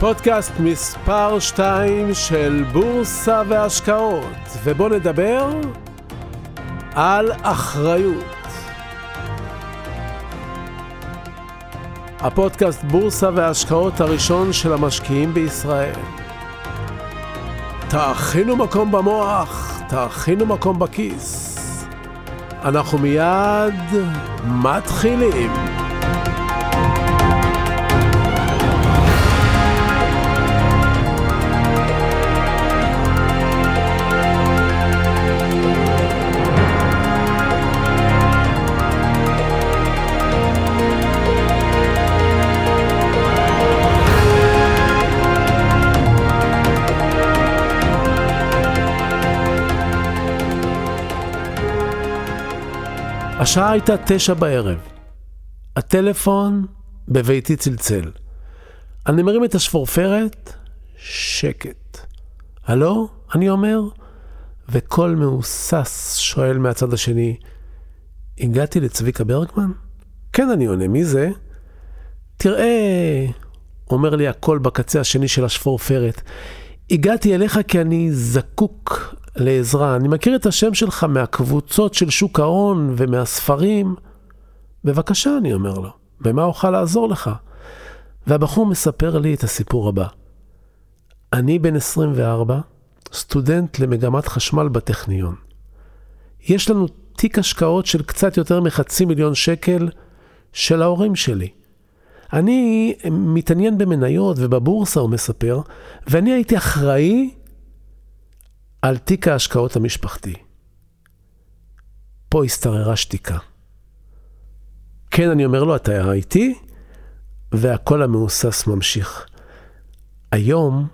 פודקאסט מספר 2 של בורסה והשקעות, ובואו נדבר על אחריות. הפודקאסט בורסה והשקעות הראשון של המשקיעים בישראל. תאכינו מקום במוח, תאכינו מקום בכיס. אנחנו מיד מתחילים. השעה הייתה תשע בערב. הטלפון בביתי צלצל. אני מרים את השפורפרת, שקט. הלו? אני אומר, וקול מהוסס שואל מהצד השני, הגעתי לצביקה ברגמן? כן, אני עונה, מי זה? תראה, אומר לי הקול בקצה השני של השפורפרת, הגעתי אליך כי אני זקוק לעזרה. אני מכיר את השם שלך מהקבוצות של שוק ההון ומהספרים. בבקשה, אני אומר לו, במה אוכל לעזור לך? והבחור מספר לי את הסיפור הבא. אני בן 24, סטודנט למגמת חשמל בטכניון. יש לנו תיק השקעות של קצת יותר מחצי מיליון שקל של ההורים שלי. אני מתעניין במניות ובבורסה, הוא מספר, ואני הייתי אחראי על תיק ההשקעות המשפחתי. פה השתררה שתיקה. כן, אני אומר לו, אתה איתי? והקול המהוסס ממשיך. היום,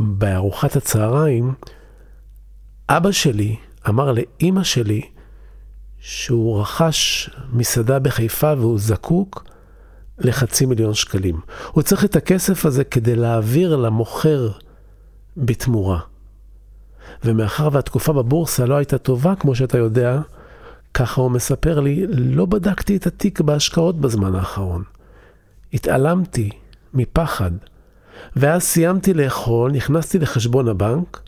בארוחת הצהריים, אבא שלי אמר לאימא שלי שהוא רכש מסעדה בחיפה והוא זקוק לחצי מיליון שקלים. הוא צריך את הכסף הזה כדי להעביר למוכר בתמורה. ומאחר והתקופה בבורסה לא הייתה טובה, כמו שאתה יודע, ככה הוא מספר לי, לא בדקתי את התיק בהשקעות בזמן האחרון. התעלמתי מפחד. ואז סיימתי לאכול, נכנסתי לחשבון הבנק,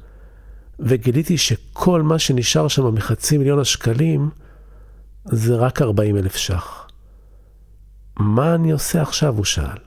וגיליתי שכל מה שנשאר שם מחצי מיליון השקלים, זה רק 40 אלף ש"ח. מה אני עושה עכשיו? הוא שאל.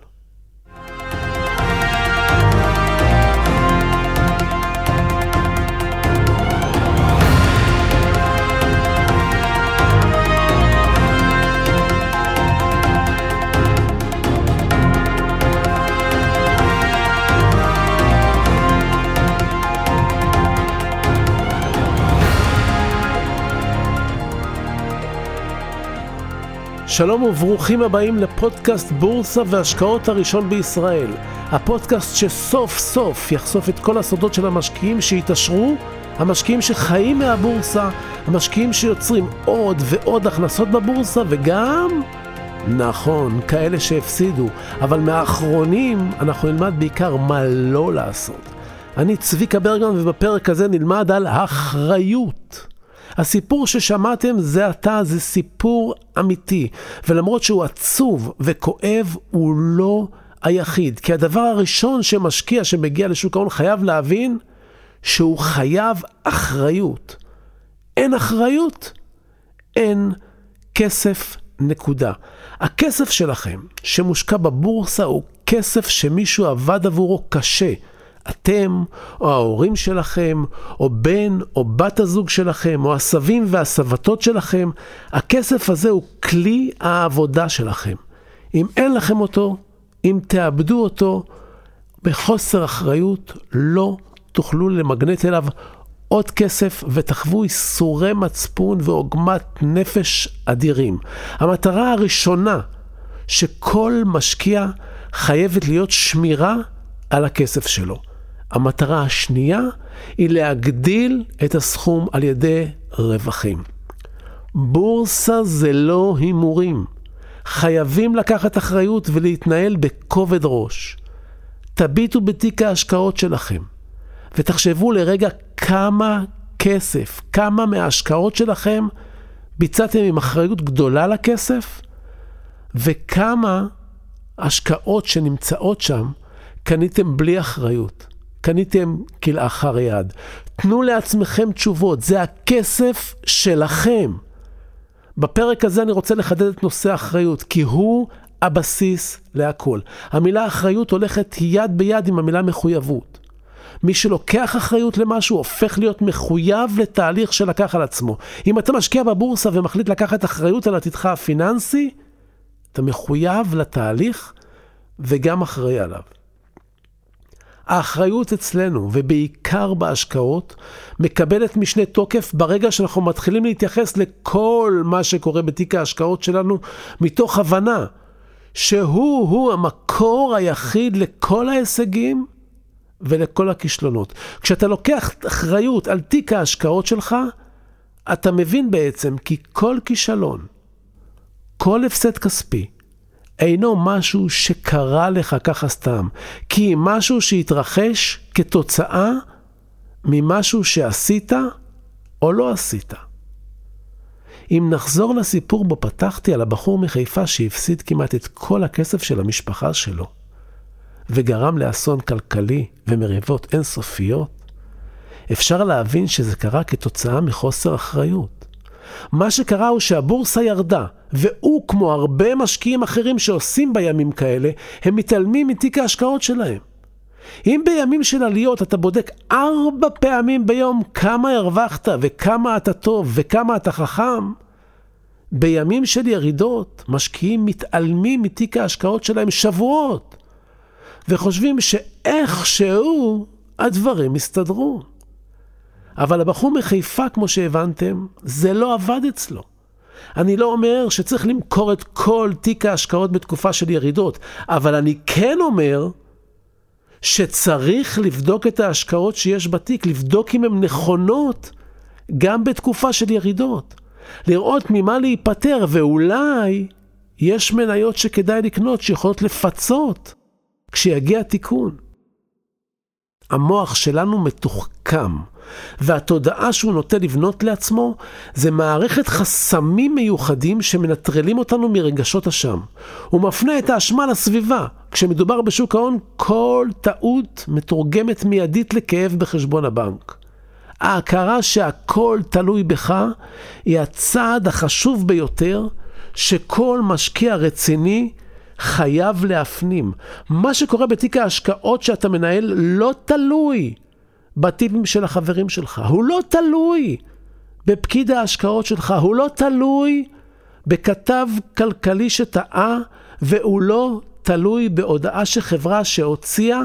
שלום וברוכים הבאים לפודקאסט בורסה והשקעות הראשון בישראל. הפודקאסט שסוף סוף יחשוף את כל הסודות של המשקיעים שהתעשרו, המשקיעים שחיים מהבורסה, המשקיעים שיוצרים עוד ועוד הכנסות בבורסה וגם, נכון, כאלה שהפסידו, אבל מהאחרונים אנחנו נלמד בעיקר מה לא לעשות. אני צביקה ברגמן ובפרק הזה נלמד על אחריות. הסיפור ששמעתם זה עתה, זה סיפור אמיתי, ולמרות שהוא עצוב וכואב, הוא לא היחיד. כי הדבר הראשון שמשקיע שמגיע לשוק ההון חייב להבין שהוא חייב אחריות. אין אחריות, אין כסף, נקודה. הכסף שלכם שמושקע בבורסה הוא כסף שמישהו עבד עבורו קשה. אתם, או ההורים שלכם, או בן או בת הזוג שלכם, או הסבים והסבתות שלכם, הכסף הזה הוא כלי העבודה שלכם. אם אין לכם אותו, אם תאבדו אותו, בחוסר אחריות לא תוכלו למגנט אליו עוד כסף ותחוו איסורי מצפון ועוגמת נפש אדירים. המטרה הראשונה שכל משקיע חייבת להיות שמירה על הכסף שלו. המטרה השנייה היא להגדיל את הסכום על ידי רווחים. בורסה זה לא הימורים. חייבים לקחת אחריות ולהתנהל בכובד ראש. תביטו בתיק ההשקעות שלכם ותחשבו לרגע כמה כסף, כמה מההשקעות שלכם ביצעתם עם אחריות גדולה לכסף וכמה השקעות שנמצאות שם קניתם בלי אחריות. קניתם כלאחר יד. תנו לעצמכם תשובות, זה הכסף שלכם. בפרק הזה אני רוצה לחדד את נושא האחריות, כי הוא הבסיס להכל. המילה אחריות הולכת יד ביד עם המילה מחויבות. מי שלוקח אחריות למשהו הופך להיות מחויב לתהליך שלקח על עצמו. אם אתה משקיע בבורסה ומחליט לקחת אחריות על עתידך הפיננסי, אתה מחויב לתהליך וגם אחראי עליו. האחריות אצלנו, ובעיקר בהשקעות, מקבלת משנה תוקף ברגע שאנחנו מתחילים להתייחס לכל מה שקורה בתיק ההשקעות שלנו, מתוך הבנה שהוא-הוא המקור היחיד לכל ההישגים ולכל הכישלונות. כשאתה לוקח אחריות על תיק ההשקעות שלך, אתה מבין בעצם כי כל כישלון, כל הפסד כספי, אינו משהו שקרה לך ככה סתם, כי משהו שהתרחש כתוצאה ממשהו שעשית או לא עשית. אם נחזור לסיפור בו פתחתי על הבחור מחיפה שהפסיד כמעט את כל הכסף של המשפחה שלו, וגרם לאסון כלכלי ומריבות אינסופיות, אפשר להבין שזה קרה כתוצאה מחוסר אחריות. מה שקרה הוא שהבורסה ירדה, והוא, כמו הרבה משקיעים אחרים שעושים בימים כאלה, הם מתעלמים מתיק ההשקעות שלהם. אם בימים של עליות אתה בודק ארבע פעמים ביום כמה הרווחת וכמה אתה טוב וכמה אתה חכם, בימים של ירידות משקיעים מתעלמים מתיק ההשקעות שלהם שבועות וחושבים שאיכשהו הדברים יסתדרו. אבל הבחור מחיפה, כמו שהבנתם, זה לא עבד אצלו. אני לא אומר שצריך למכור את כל תיק ההשקעות בתקופה של ירידות, אבל אני כן אומר שצריך לבדוק את ההשקעות שיש בתיק, לבדוק אם הן נכונות גם בתקופה של ירידות. לראות ממה להיפטר, ואולי יש מניות שכדאי לקנות שיכולות לפצות כשיגיע תיקון. המוח שלנו מתוחכם. והתודעה שהוא נוטה לבנות לעצמו זה מערכת חסמים מיוחדים שמנטרלים אותנו מרגשות אשם. הוא מפנה את האשמה לסביבה. כשמדובר בשוק ההון, כל טעות מתורגמת מיידית לכאב בחשבון הבנק. ההכרה שהכל תלוי בך היא הצעד החשוב ביותר שכל משקיע רציני חייב להפנים. מה שקורה בתיק ההשקעות שאתה מנהל לא תלוי בטיפים של החברים שלך. הוא לא תלוי בפקיד ההשקעות שלך, הוא לא תלוי בכתב כלכלי שטעה, והוא לא תלוי בהודעה של חברה שהוציאה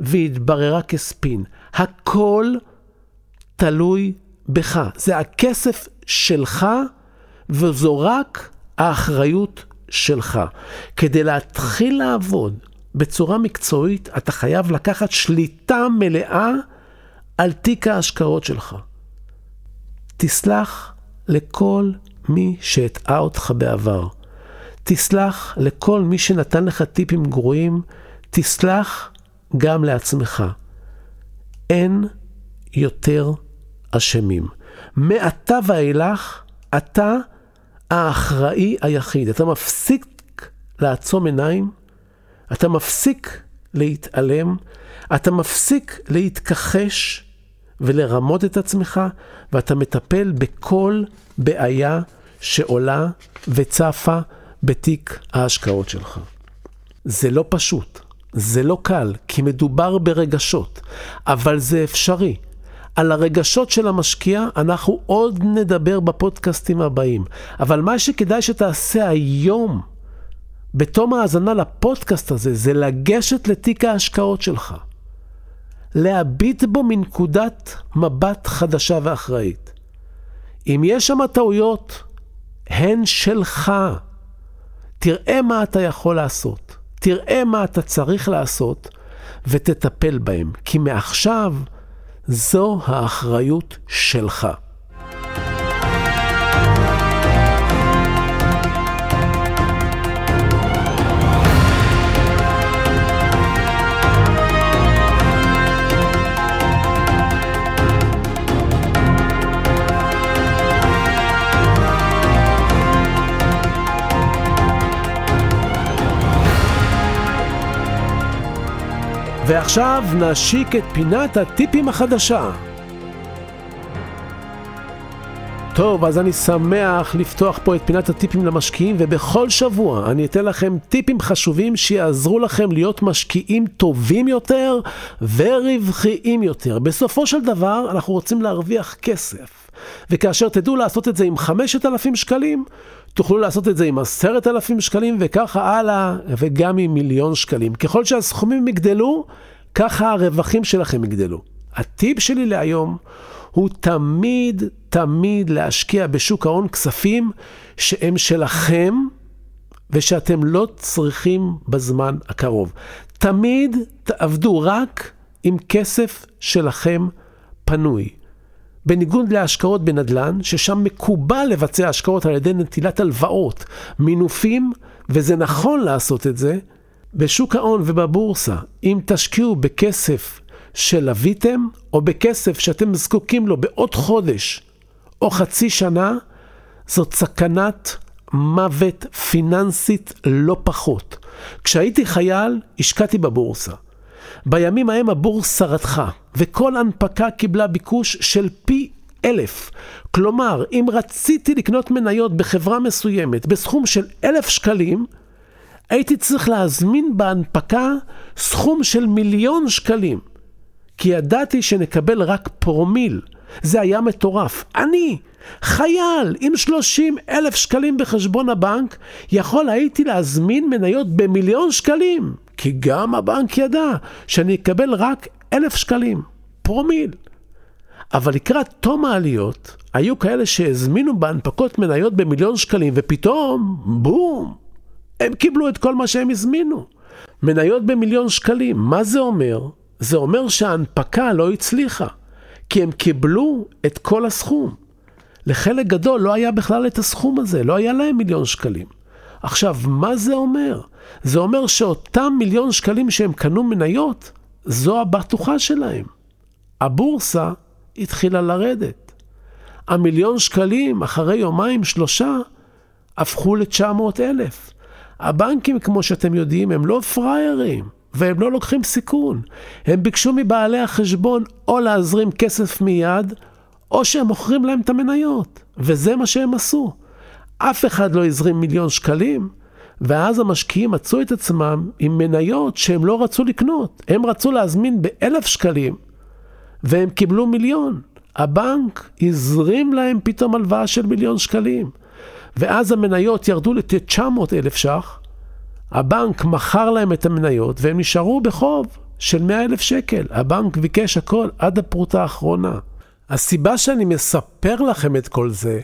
והתבררה כספין. הכל תלוי בך. זה הכסף שלך, וזו רק האחריות שלך. כדי להתחיל לעבוד בצורה מקצועית, אתה חייב לקחת שליטה מלאה על תיק ההשקעות שלך. תסלח לכל מי שהטעה אותך בעבר. תסלח לכל מי שנתן לך טיפים גרועים, תסלח גם לעצמך. אין יותר אשמים. מעתה ואילך, אתה האחראי היחיד. אתה מפסיק לעצום עיניים, אתה מפסיק להתעלם, אתה מפסיק להתכחש ולרמות את עצמך, ואתה מטפל בכל בעיה שעולה וצפה בתיק ההשקעות שלך. זה לא פשוט, זה לא קל, כי מדובר ברגשות, אבל זה אפשרי. על הרגשות של המשקיע אנחנו עוד נדבר בפודקאסטים הבאים. אבל מה שכדאי שתעשה היום, בתום ההאזנה לפודקאסט הזה, זה לגשת לתיק ההשקעות שלך. להביט בו מנקודת מבט חדשה ואחראית. אם יש שם טעויות, הן שלך. תראה מה אתה יכול לעשות, תראה מה אתה צריך לעשות, ותטפל בהם. כי מעכשיו זו האחריות שלך. ועכשיו נשיק את פינת הטיפים החדשה. טוב, אז אני שמח לפתוח פה את פינת הטיפים למשקיעים, ובכל שבוע אני אתן לכם טיפים חשובים שיעזרו לכם להיות משקיעים טובים יותר ורווחיים יותר. בסופו של דבר, אנחנו רוצים להרוויח כסף. וכאשר תדעו לעשות את זה עם 5,000 שקלים, תוכלו לעשות את זה עם 10,000 שקלים וככה הלאה, וגם עם מיליון שקלים. ככל שהסכומים יגדלו, ככה הרווחים שלכם יגדלו. הטיפ שלי להיום הוא תמיד, תמיד להשקיע בשוק ההון כספים שהם שלכם ושאתם לא צריכים בזמן הקרוב. תמיד תעבדו רק עם כסף שלכם פנוי. בניגוד להשקעות בנדל"ן, ששם מקובל לבצע השקעות על ידי נטילת הלוואות, מינופים, וזה נכון לעשות את זה, בשוק ההון ובבורסה, אם תשקיעו בכסף שלוויתם, או בכסף שאתם זקוקים לו בעוד חודש או חצי שנה, זאת סכנת מוות פיננסית לא פחות. כשהייתי חייל, השקעתי בבורסה. בימים ההם הבורסה רתחה, וכל הנפקה קיבלה ביקוש של פי אלף. כלומר, אם רציתי לקנות מניות בחברה מסוימת בסכום של אלף שקלים, הייתי צריך להזמין בהנפקה סכום של מיליון שקלים. כי ידעתי שנקבל רק פרומיל. זה היה מטורף. אני, חייל עם 30 אלף שקלים בחשבון הבנק, יכול הייתי להזמין מניות במיליון שקלים. כי גם הבנק ידע שאני אקבל רק אלף שקלים, פרומיל. אבל לקראת תום העליות, היו כאלה שהזמינו בהנפקות מניות במיליון שקלים, ופתאום, בום, הם קיבלו את כל מה שהם הזמינו. מניות במיליון שקלים, מה זה אומר? זה אומר שההנפקה לא הצליחה, כי הם קיבלו את כל הסכום. לחלק גדול לא היה בכלל את הסכום הזה, לא היה להם מיליון שקלים. עכשיו, מה זה אומר? זה אומר שאותם מיליון שקלים שהם קנו מניות, זו הבטוחה שלהם. הבורסה התחילה לרדת. המיליון שקלים, אחרי יומיים, שלושה, הפכו ל-900 אלף. הבנקים, כמו שאתם יודעים, הם לא פראיירים, והם לא לוקחים סיכון. הם ביקשו מבעלי החשבון או להזרים כסף מיד, או שהם מוכרים להם את המניות, וזה מה שהם עשו. אף אחד לא הזרים מיליון שקלים, ואז המשקיעים מצאו את עצמם עם מניות שהם לא רצו לקנות. הם רצו להזמין באלף שקלים, והם קיבלו מיליון. הבנק הזרים להם פתאום הלוואה של מיליון שקלים. ואז המניות ירדו ל-900 אלף ש"ח, הבנק מכר להם את המניות והם נשארו בחוב של 100 אלף שקל. הבנק ביקש הכל עד הפרוטה האחרונה. הסיבה שאני מספר לכם את כל זה,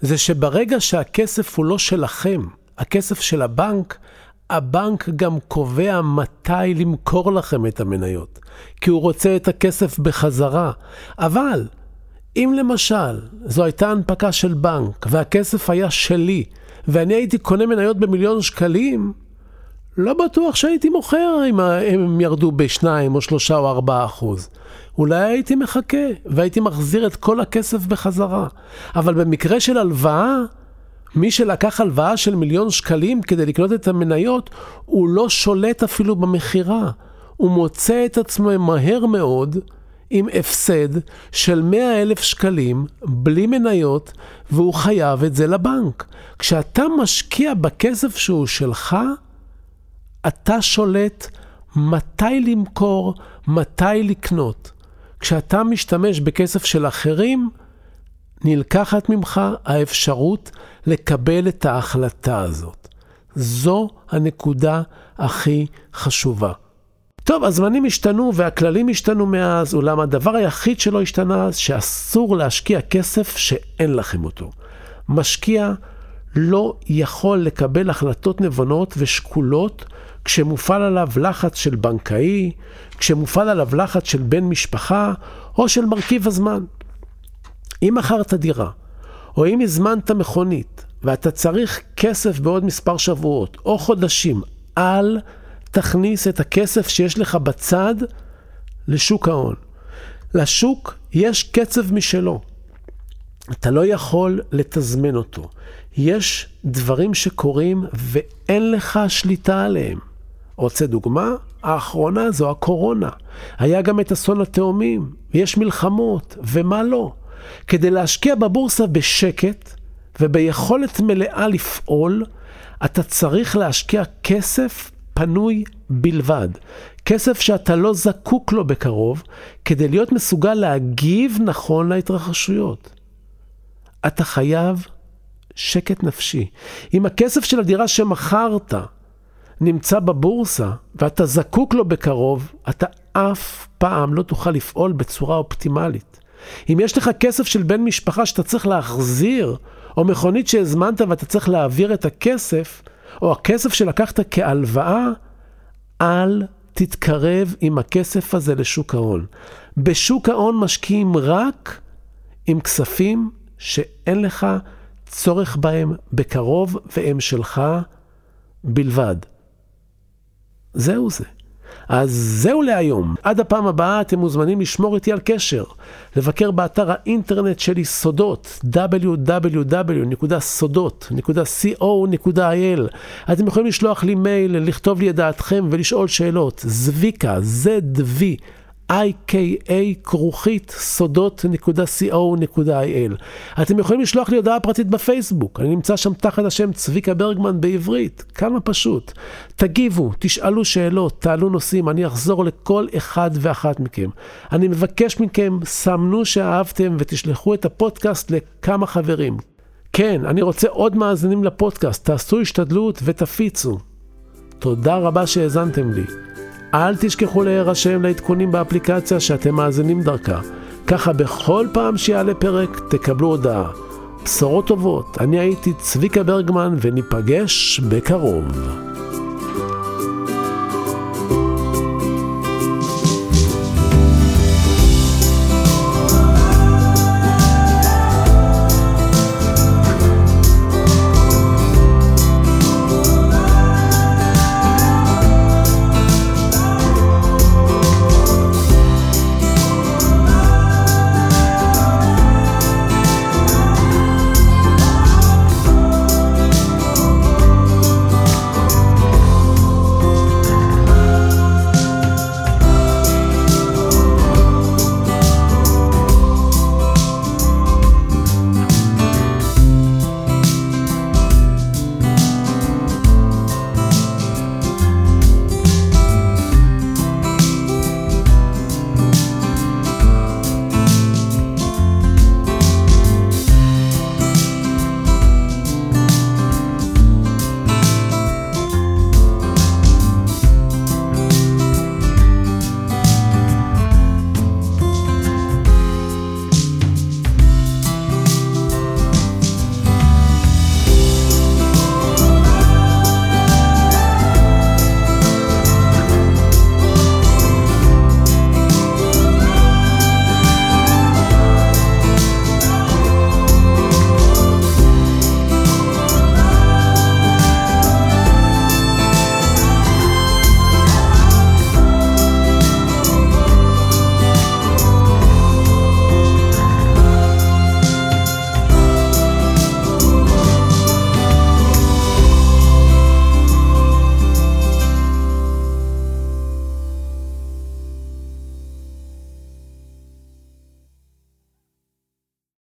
זה שברגע שהכסף הוא לא שלכם, הכסף של הבנק, הבנק גם קובע מתי למכור לכם את המניות, כי הוא רוצה את הכסף בחזרה. אבל אם למשל זו הייתה הנפקה של בנק והכסף היה שלי, ואני הייתי קונה מניות במיליון שקלים, לא בטוח שהייתי מוכר אם הם ירדו בשניים או שלושה או ארבעה אחוז. אולי הייתי מחכה והייתי מחזיר את כל הכסף בחזרה. אבל במקרה של הלוואה, מי שלקח הלוואה של מיליון שקלים כדי לקנות את המניות, הוא לא שולט אפילו במכירה. הוא מוצא את עצמו מהר מאוד עם הפסד של 100 אלף שקלים בלי מניות, והוא חייב את זה לבנק. כשאתה משקיע בכסף שהוא שלך, אתה שולט מתי למכור, מתי לקנות. כשאתה משתמש בכסף של אחרים, נלקחת ממך האפשרות לקבל את ההחלטה הזאת. זו הנקודה הכי חשובה. טוב, הזמנים השתנו והכללים השתנו מאז, אולם הדבר היחיד שלא השתנה, שאסור להשקיע כסף שאין לכם אותו. משקיע לא יכול לקבל החלטות נבונות ושקולות כשמופעל עליו לחץ של בנקאי, כשמופעל עליו לחץ של בן משפחה, או של מרכיב הזמן. אם מכרת דירה, או אם הזמנת מכונית, ואתה צריך כסף בעוד מספר שבועות או חודשים, אל תכניס את הכסף שיש לך בצד לשוק ההון. לשוק יש קצב משלו. אתה לא יכול לתזמן אותו. יש דברים שקורים ואין לך שליטה עליהם. רוצה דוגמה? האחרונה זו הקורונה. היה גם את אסון התאומים, ויש מלחמות, ומה לא. כדי להשקיע בבורסה בשקט וביכולת מלאה לפעול, אתה צריך להשקיע כסף פנוי בלבד. כסף שאתה לא זקוק לו בקרוב, כדי להיות מסוגל להגיב נכון להתרחשויות. אתה חייב שקט נפשי. אם הכסף של הדירה שמכרת נמצא בבורסה ואתה זקוק לו בקרוב, אתה אף פעם לא תוכל לפעול בצורה אופטימלית. אם יש לך כסף של בן משפחה שאתה צריך להחזיר, או מכונית שהזמנת ואתה צריך להעביר את הכסף, או הכסף שלקחת כהלוואה, אל תתקרב עם הכסף הזה לשוק ההון. בשוק ההון משקיעים רק עם כספים שאין לך צורך בהם בקרוב והם שלך בלבד. זהו זה. אז זהו להיום. עד הפעם הבאה אתם מוזמנים לשמור איתי על קשר, לבקר באתר האינטרנט שלי סודות, www.סודות.co.il. אתם יכולים לשלוח לי מייל, לכתוב לי את דעתכם ולשאול שאלות. זביקה, ZV. IKA כרוכית סודות.co.il. אתם יכולים לשלוח לי הודעה פרטית בפייסבוק, אני נמצא שם תחת השם צביקה ברגמן בעברית, כמה פשוט. תגיבו, תשאלו שאלות, תעלו נושאים, אני אחזור לכל אחד ואחת מכם. אני מבקש מכם, סמנו שאהבתם ותשלחו את הפודקאסט לכמה חברים. כן, אני רוצה עוד מאזינים לפודקאסט, תעשו השתדלות ותפיצו. תודה רבה שהאזנתם לי. אל תשכחו להירשם לעדכונים באפליקציה שאתם מאזינים דרכה. ככה בכל פעם שיעלה פרק תקבלו הודעה. בשורות טובות, אני הייתי צביקה ברגמן וניפגש בקרוב.